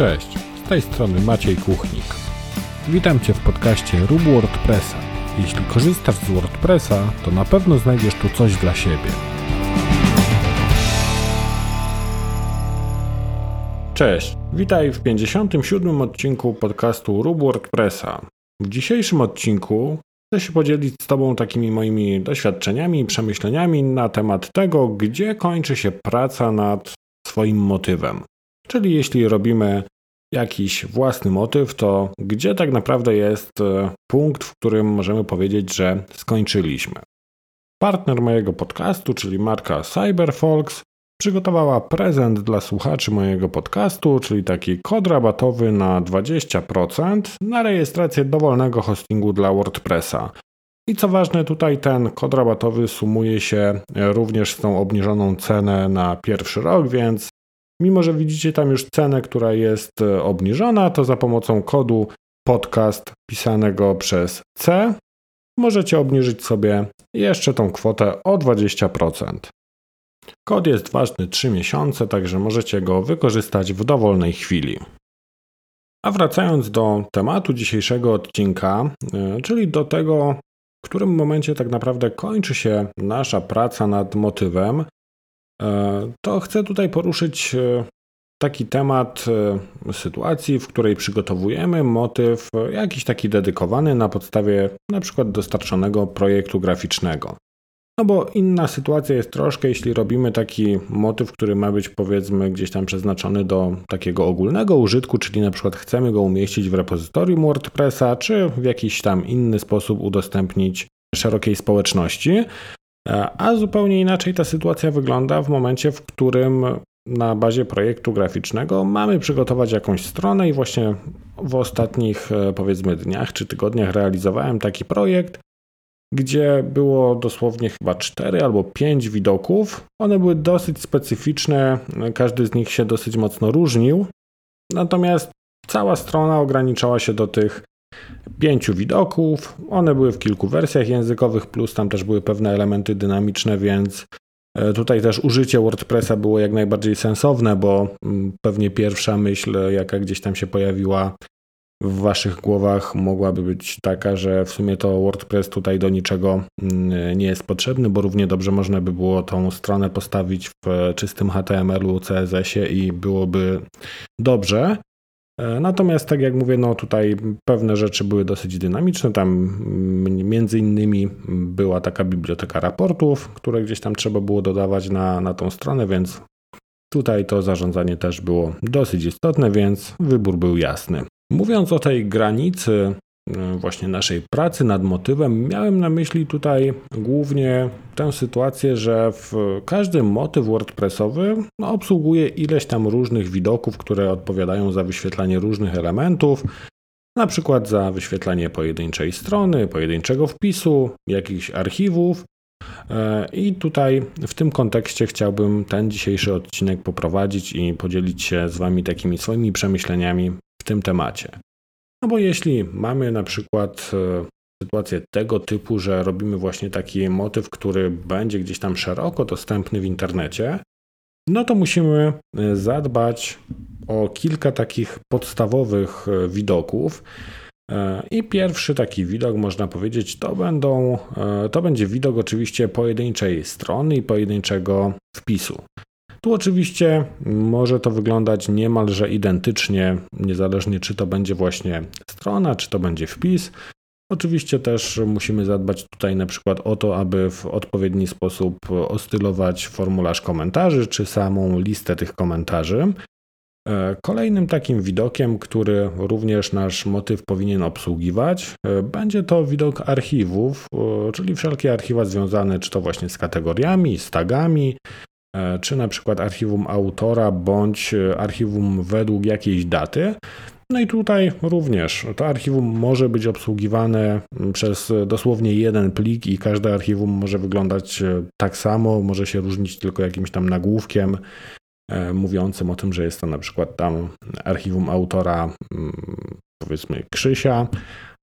Cześć, z tej strony Maciej Kuchnik. Witam Cię w podcaście Rób WordPressa. Jeśli korzystasz z WordPressa, to na pewno znajdziesz tu coś dla siebie. Cześć, witaj w 57. odcinku podcastu Rób WordPressa. W dzisiejszym odcinku chcę się podzielić z Tobą takimi moimi doświadczeniami i przemyśleniami na temat tego, gdzie kończy się praca nad swoim motywem. Czyli jeśli robimy jakiś własny motyw, to gdzie tak naprawdę jest e, punkt, w którym możemy powiedzieć, że skończyliśmy. Partner mojego podcastu, czyli marka CyberFolks, przygotowała prezent dla słuchaczy mojego podcastu, czyli taki kod rabatowy na 20% na rejestrację dowolnego hostingu dla WordPressa. I co ważne, tutaj ten kod rabatowy sumuje się również z tą obniżoną cenę na pierwszy rok, więc Mimo, że widzicie tam już cenę, która jest e, obniżona, to za pomocą kodu podcast pisanego przez C możecie obniżyć sobie jeszcze tą kwotę o 20%. Kod jest ważny 3 miesiące, także możecie go wykorzystać w dowolnej chwili. A wracając do tematu dzisiejszego odcinka, e, czyli do tego, w którym momencie tak naprawdę kończy się nasza praca nad motywem, to chcę tutaj poruszyć e, taki temat e, sytuacji, w której przygotowujemy motyw jakiś taki dedykowany na podstawie na przykład dostarczonego projektu graficznego. No bo inna sytuacja jest troszkę, jeśli robimy taki motyw, który ma być powiedzmy gdzieś tam przeznaczony do takiego ogólnego użytku, czyli na przykład chcemy go umieścić w repozytorium WordPressa, czy w jakiś tam inny sposób udostępnić szerokiej społeczności, E, a zupełnie inaczej ta sytuacja wygląda w momencie, w którym na bazie projektu graficznego mamy przygotować jakąś stronę i właśnie w ostatnich e, powiedzmy dniach czy tygodniach realizowałem taki projekt, gdzie było dosłownie chyba 4 albo 5 widoków. One były dosyć specyficzne, każdy z nich się dosyć mocno różnił. Natomiast cała strona ograniczała się do tych pięciu widoków. One były w kilku wersjach językowych, plus tam też były pewne elementy dynamiczne, więc e, tutaj też użycie WordPressa było jak najbardziej sensowne, bo mm, pewnie pierwsza myśl, jaka gdzieś tam się pojawiła w waszych głowach, mogłaby być taka, że w sumie to WordPress tutaj do niczego mm, nie jest potrzebny, bo równie dobrze można by było tą stronę postawić w czystym HTML-u, CSS-ie i byłoby dobrze. E, natomiast, tak jak mówię, no tutaj pewne rzeczy były dosyć dynamiczne. Tam mm, między innymi była taka biblioteka raportów, które gdzieś tam trzeba było dodawać na, na tą stronę, więc tutaj to zarządzanie też było dosyć istotne, więc wybór był jasny. Mówiąc o tej granicy właśnie naszej pracy nad motywem, miałem na myśli tutaj głównie tę sytuację, że w każdy motyw WordPressowy obsługuje ileś tam różnych widoków, które odpowiadają za wyświetlanie różnych elementów, na przykład za wyświetlanie pojedynczej strony, pojedynczego wpisu, jakichś archiwów. E, I tutaj w tym kontekście chciałbym ten dzisiejszy odcinek poprowadzić i podzielić się z Wami takimi swoimi przemyśleniami w tym temacie. No bo jeśli mamy na przykład e, sytuację tego typu, że robimy właśnie taki motyw, który będzie gdzieś tam szeroko dostępny w internecie, no to musimy e, zadbać o kilka takich podstawowych e, widoków. I pierwszy taki widok, można powiedzieć, to, będą, to będzie widok oczywiście pojedynczej strony i pojedynczego wpisu. Tu oczywiście może to wyglądać niemalże identycznie, niezależnie czy to będzie właśnie strona, czy to będzie wpis. Oczywiście też musimy zadbać tutaj na przykład o to, aby w odpowiedni sposób ostylować formularz komentarzy, czy samą listę tych komentarzy. E, kolejnym takim widokiem, który również nasz motyw powinien obsługiwać, e, będzie to widok archiwów, e, czyli wszelkie archiwa związane czy to właśnie z kategoriami, z tagami, czy na przykład archiwum autora, bądź e, archiwum według jakiejś daty. No i tutaj również to archiwum może być obsługiwane przez dosłownie jeden plik i każde archiwum może wyglądać e, tak samo, może się różnić tylko jakimś tam nagłówkiem mówiącym o tym, że jest to na przykład tam archiwum autora powiedzmy Krzysia,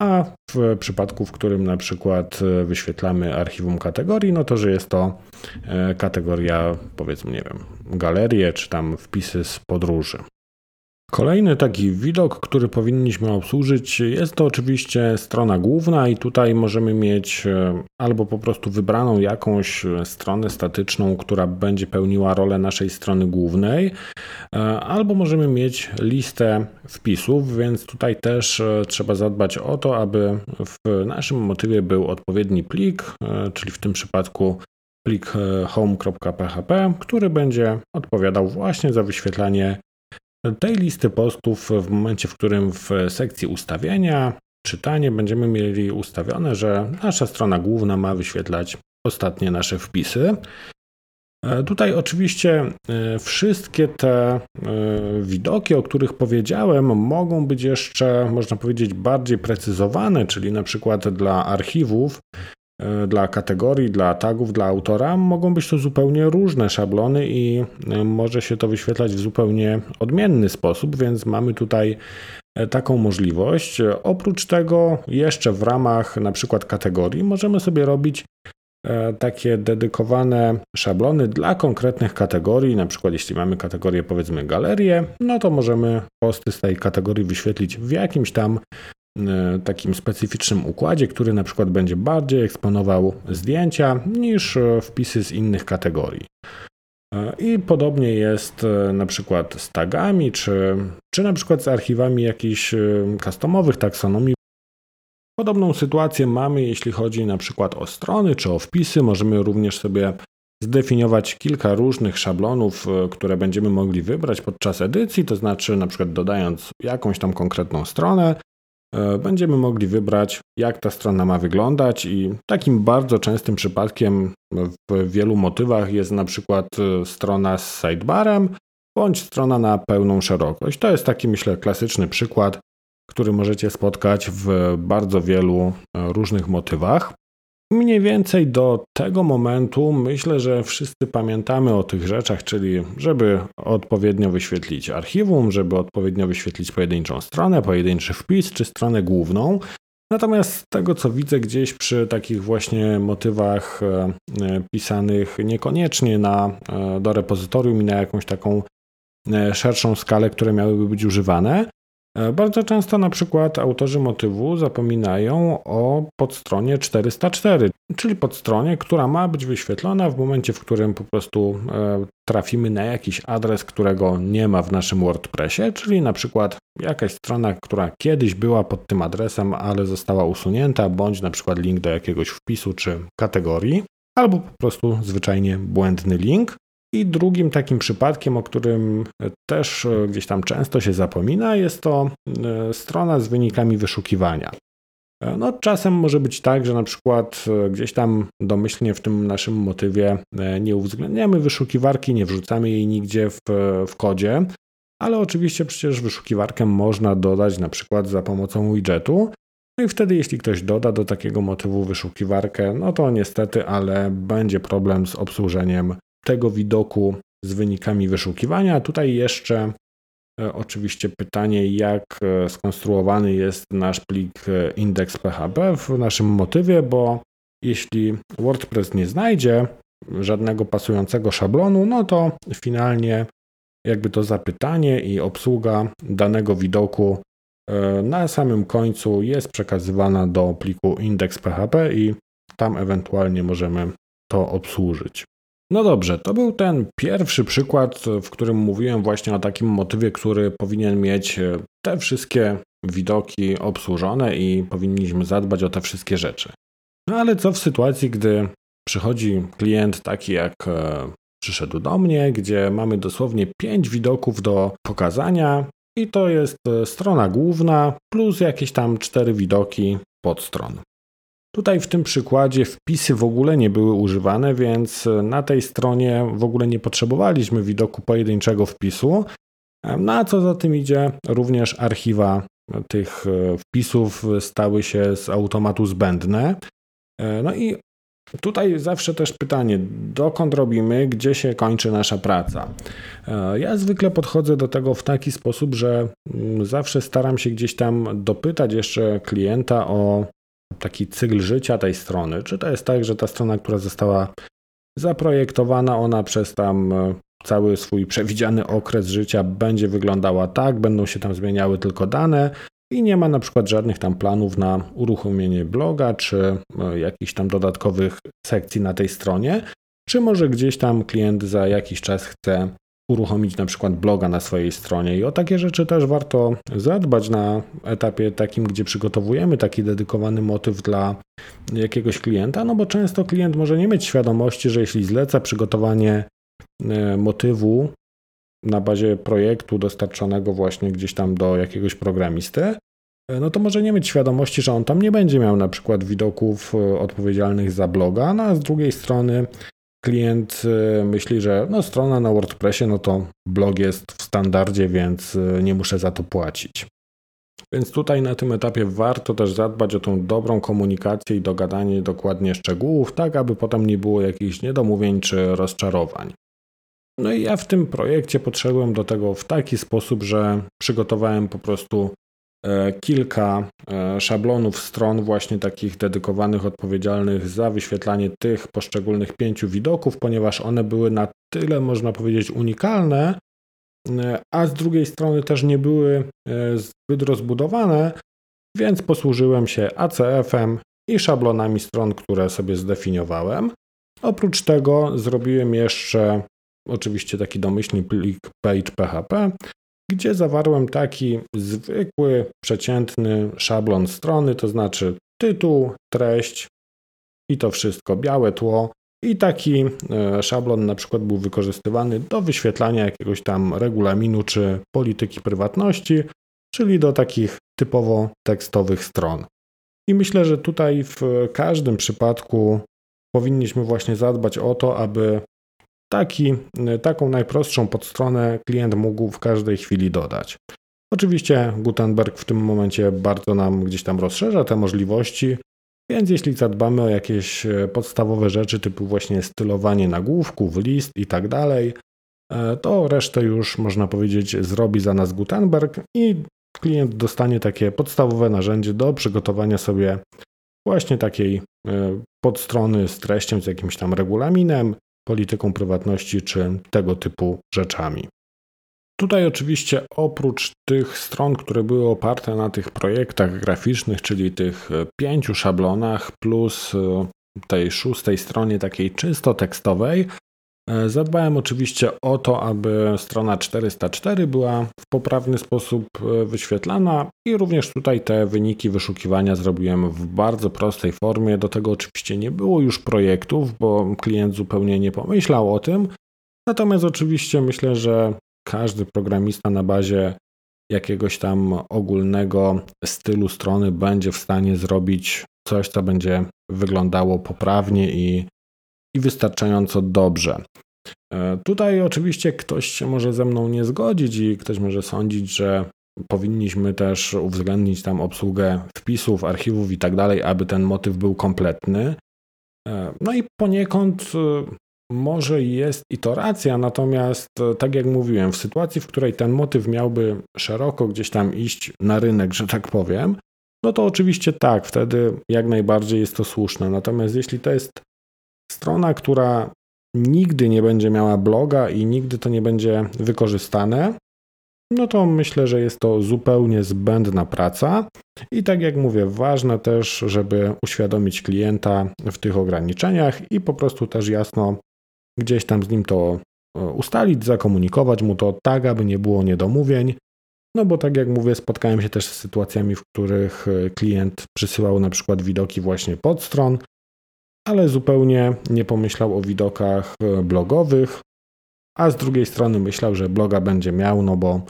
a w przypadku, w którym na przykład e, wyświetlamy archiwum kategorii, no to że jest to e, kategoria, powiedzmy, nie wiem, galerie czy tam wpisy z podróży. Kolejny taki widok, który powinniśmy obsłużyć, jest to oczywiście strona główna, i tutaj możemy mieć e, albo po prostu wybraną jakąś stronę statyczną, która będzie pełniła rolę naszej strony głównej, e, albo możemy mieć listę wpisów, więc tutaj też e, trzeba zadbać o to, aby w naszym motywie był odpowiedni plik, czyli w tym przypadku plik home.php, który będzie odpowiadał właśnie za wyświetlanie tej listy postów w momencie, w którym w sekcji ustawienia, czytanie będziemy mieli ustawione, że nasza strona główna ma wyświetlać ostatnie nasze wpisy. E, tutaj oczywiście e, wszystkie te e, widoki, o których powiedziałem, mogą być jeszcze, można powiedzieć, bardziej precyzowane, czyli na przykład dla archiwów dla kategorii, dla tagów, dla autora mogą być to zupełnie różne szablony i e, może się to wyświetlać w zupełnie odmienny sposób, więc mamy tutaj e, taką możliwość. Oprócz tego, jeszcze w ramach na przykład kategorii, możemy sobie robić takie dedykowane szablony dla konkretnych kategorii. Na przykład, jeśli mamy kategorię, powiedzmy, galerię, no to możemy posty z tej kategorii wyświetlić w jakimś tam E, takim specyficznym układzie, który na przykład będzie bardziej eksponował zdjęcia niż e, wpisy z innych kategorii. E, I podobnie jest na przykład z tagami, czy, czy na przykład z archiwami jakichś customowych taksonomii. Podobną sytuację mamy, jeśli chodzi na przykład o strony czy o wpisy. Możemy również sobie zdefiniować kilka różnych szablonów, które będziemy mogli wybrać podczas edycji, to znaczy na przykład dodając jakąś tam konkretną stronę, E, będziemy mogli wybrać, jak ta strona ma wyglądać, i takim bardzo częstym przypadkiem w wielu motywach jest na przykład e, strona z sidebarem bądź strona na pełną szerokość. To jest taki, myślę, klasyczny przykład, który możecie spotkać w bardzo wielu e, różnych motywach. Mniej więcej do tego momentu myślę, że wszyscy pamiętamy o tych rzeczach, czyli żeby odpowiednio wyświetlić archiwum, żeby odpowiednio wyświetlić pojedynczą stronę, pojedynczy wpis czy stronę główną. Natomiast z tego co widzę gdzieś przy takich właśnie motywach e, e, pisanych niekoniecznie na, e, do repozytorium i na jakąś taką szerszą skalę, które miałyby być używane, bardzo często na przykład autorzy motywu zapominają o podstronie 404, czyli podstronie, która ma być wyświetlona w momencie, w którym po prostu e, trafimy na jakiś adres, którego nie ma w naszym WordPressie, czyli na przykład jakaś strona, która kiedyś była pod tym adresem, ale została usunięta, bądź na przykład link do jakiegoś wpisu czy kategorii, albo po prostu zwyczajnie błędny link. I drugim takim przypadkiem, o którym też e, gdzieś tam często się zapomina, jest to e, strona z wynikami wyszukiwania. E, no, czasem może być tak, że na przykład gdzieś tam domyślnie w tym naszym motywie nie uwzględniamy wyszukiwarki, nie wrzucamy jej nigdzie w, w kodzie, ale oczywiście przecież wyszukiwarkę można dodać na przykład za pomocą widgetu. No i wtedy, jeśli ktoś doda do takiego motywu wyszukiwarkę, no to niestety, ale będzie problem z obsłużeniem tego widoku z wynikami wyszukiwania. Tutaj jeszcze e, oczywiście pytanie, jak e, skonstruowany jest nasz plik e, index.php w naszym motywie, bo jeśli WordPress nie znajdzie żadnego pasującego szablonu, no to finalnie jakby to zapytanie i obsługa danego widoku na samym końcu jest przekazywana do pliku index.php i tam ewentualnie możemy to obsłużyć. No dobrze, to był ten pierwszy przykład, w którym mówiłem właśnie o takim motywie, który powinien mieć e, te wszystkie widoki obsłużone i powinniśmy zadbać o te wszystkie rzeczy. No ale co w sytuacji, gdy przychodzi klient taki jak e, przyszedł do mnie, gdzie mamy dosłownie 5 widoków do pokazania i to jest e, strona główna plus jakieś tam 4 widoki podstron. Tutaj w tym przykładzie wpisy w ogóle nie były używane, więc na tej stronie w ogóle nie potrzebowaliśmy widoku pojedynczego wpisu. No a co za tym idzie, również archiwa tych e, wpisów stały się z automatu zbędne. E, no i tutaj zawsze też pytanie, dokąd robimy, gdzie się kończy nasza praca. E, ja zwykle podchodzę do tego w taki sposób, że mm, zawsze staram się gdzieś tam dopytać jeszcze klienta o taki cykl życia tej strony? Czy to jest tak, że ta strona, która została zaprojektowana, ona przez tam cały swój przewidziany okres życia będzie wyglądała tak, będą się tam zmieniały tylko dane i nie ma na przykład żadnych tam planów na uruchomienie bloga czy e, jakichś tam dodatkowych sekcji na tej stronie, czy może gdzieś tam klient za jakiś czas chce uruchomić na przykład bloga na swojej stronie. I o takie rzeczy też warto zadbać na etapie takim, gdzie przygotowujemy taki dedykowany motyw dla jakiegoś klienta, no bo często klient może nie mieć świadomości, że jeśli zleca przygotowanie e, motywu na bazie projektu dostarczonego właśnie gdzieś tam do jakiegoś programisty, e, no to może nie mieć świadomości, że on tam nie będzie miał na przykład widoków e, odpowiedzialnych za bloga, no a z drugiej strony klient y, myśli, że no, strona na WordPressie, no to blog jest w standardzie, więc y, nie muszę za to płacić. Więc tutaj na tym etapie warto też zadbać o tą dobrą komunikację i dogadanie dokładnie szczegółów, tak aby potem nie było jakichś niedomówień czy rozczarowań. No i ja w tym projekcie podszedłem do tego w taki sposób, że przygotowałem po prostu kilka e, szablonów stron, właśnie takich dedykowanych, odpowiedzialnych za wyświetlanie tych poszczególnych pięciu widoków, ponieważ one były na tyle, można powiedzieć, unikalne, e, a z drugiej strony też nie były zbyt rozbudowane, więc posłużyłem się ACF-em i szablonami stron, które sobie zdefiniowałem. Oprócz tego zrobiłem jeszcze oczywiście taki domyślny plik page.php, gdzie zawarłem taki zwykły, przeciętny szablon strony, to znaczy tytuł, treść i to wszystko, białe tło. I taki e, szablon na przykład był wykorzystywany do wyświetlania jakiegoś tam regulaminu czy polityki prywatności, czyli do takich typowo tekstowych stron. I myślę, że tutaj w każdym przypadku powinniśmy właśnie zadbać o to, aby Taki, taką najprostszą podstronę klient mógł w każdej chwili dodać. Oczywiście Gutenberg w tym momencie bardzo nam gdzieś tam rozszerza te możliwości, więc jeśli zadbamy o jakieś e, podstawowe rzeczy typu właśnie stylowanie nagłówków, list i tak dalej, e, to resztę już można powiedzieć zrobi za nas Gutenberg i klient dostanie takie podstawowe narzędzie do przygotowania sobie właśnie takiej podstrony z treścią, z jakimś tam regulaminem, polityką prywatności czy tego typu rzeczami. Tutaj oczywiście oprócz tych stron, które były oparte na tych projektach graficznych, czyli tych pięciu szablonach, plus e, tej szóstej stronie takiej czysto tekstowej, E, zadbałem oczywiście o to, aby strona 404 była w poprawny sposób e, wyświetlana i również tutaj te wyniki wyszukiwania zrobiłem w bardzo prostej formie. Do tego oczywiście nie było już projektów, bo klient zupełnie nie pomyślał o tym. Natomiast oczywiście myślę, że każdy programista na bazie jakiegoś tam ogólnego stylu strony będzie w stanie zrobić coś, co będzie wyglądało poprawnie i i wystarczająco dobrze. E, tutaj oczywiście ktoś się może ze mną nie zgodzić i ktoś może sądzić, że powinniśmy też uwzględnić tam obsługę wpisów, archiwów i tak dalej, aby ten motyw był kompletny. E, no i poniekąd e, może jest i to racja, natomiast tak jak mówiłem, w sytuacji, w której ten motyw miałby szeroko gdzieś tam iść na rynek, że tak powiem, no to oczywiście tak, wtedy jak najbardziej jest to słuszne. Natomiast jeśli to jest strona, która nigdy nie będzie miała bloga i nigdy to nie będzie wykorzystane, no to myślę, że jest to zupełnie zbędna praca. I tak jak mówię, ważne też, żeby uświadomić klienta w tych ograniczeniach i po prostu też jasno gdzieś tam z nim to e, ustalić, zakomunikować mu to tak, aby nie było niedomówień. No bo tak jak mówię, spotkałem się też z sytuacjami, w których e, klient przysyłał na przykład widoki właśnie pod stron, ale zupełnie nie pomyślał o widokach e, blogowych, a z drugiej strony myślał, że bloga będzie miał, no bo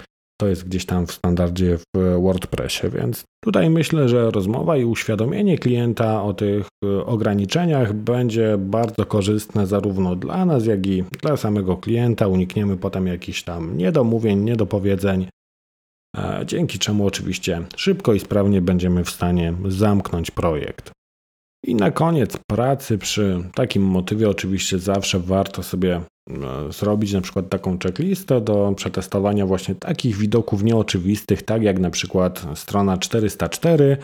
to jest gdzieś tam w standardzie w WordPressie, więc tutaj myślę, że rozmowa i uświadomienie klienta o tych e, ograniczeniach będzie bardzo korzystne zarówno dla nas, jak i dla samego klienta. Unikniemy potem jakichś tam niedomówień, niedopowiedzeń, e, dzięki czemu oczywiście szybko i sprawnie będziemy w stanie zamknąć projekt. I na koniec pracy przy takim motywie oczywiście zawsze warto sobie e, zrobić na przykład taką checklistę do przetestowania właśnie takich widoków nieoczywistych, tak jak na przykład strona 404,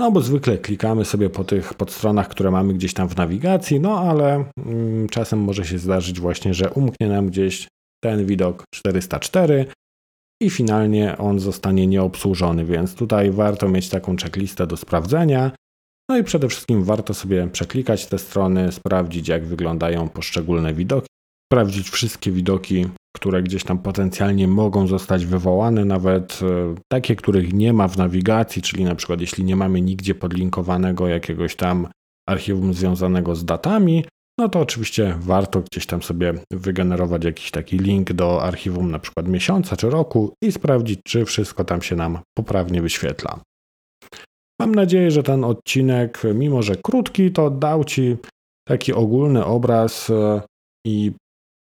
no bo zwykle klikamy sobie po tych podstronach, które mamy gdzieś tam w nawigacji, no ale mm, czasem może się zdarzyć właśnie, że umknie nam gdzieś ten widok 404 i finalnie on zostanie nieobsłużony, więc tutaj warto mieć taką checklistę do sprawdzenia. No i przede wszystkim warto sobie przeklikać te strony, sprawdzić jak wyglądają poszczególne widoki, sprawdzić wszystkie widoki, które gdzieś tam potencjalnie mogą zostać wywołane, nawet e, takie, których nie ma w nawigacji, czyli na przykład jeśli nie mamy nigdzie podlinkowanego jakiegoś tam archiwum związanego z datami, no to oczywiście warto gdzieś tam sobie wygenerować jakiś taki link do archiwum na przykład miesiąca czy roku i sprawdzić, czy wszystko tam się nam poprawnie wyświetla. Mam nadzieję, że ten odcinek, mimo że krótki, to dał Ci taki ogólny obraz e, i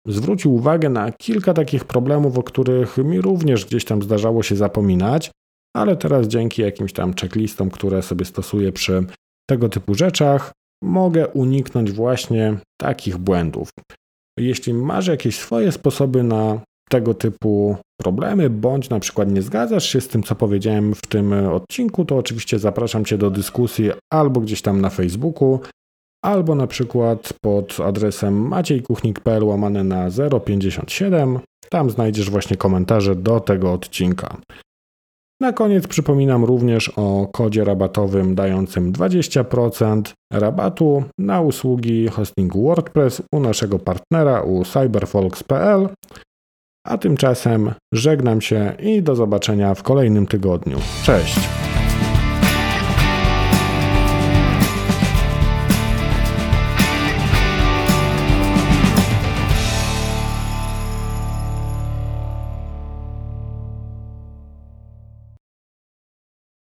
zwrócił uwagę na kilka takich problemów, o których mi również gdzieś tam zdarzało się zapominać, ale teraz dzięki jakimś tam checklistom, które sobie stosuję przy tego typu rzeczach, mogę uniknąć właśnie takich błędów. Jeśli masz jakieś swoje sposoby na tego typu problemy, bądź na przykład nie zgadzasz się z tym, co powiedziałem w tym odcinku, to oczywiście zapraszam Cię do dyskusji albo gdzieś tam na Facebooku, albo na przykład pod adresem maciejkuchnik.pl łamane na 057. Tam znajdziesz właśnie komentarze do tego odcinka. Na koniec przypominam również o kodzie rabatowym dającym 20% rabatu na usługi hostingu WordPress u naszego partnera u cyberfolks.pl. A tymczasem żegnam się i do zobaczenia w kolejnym tygodniu. Cześć!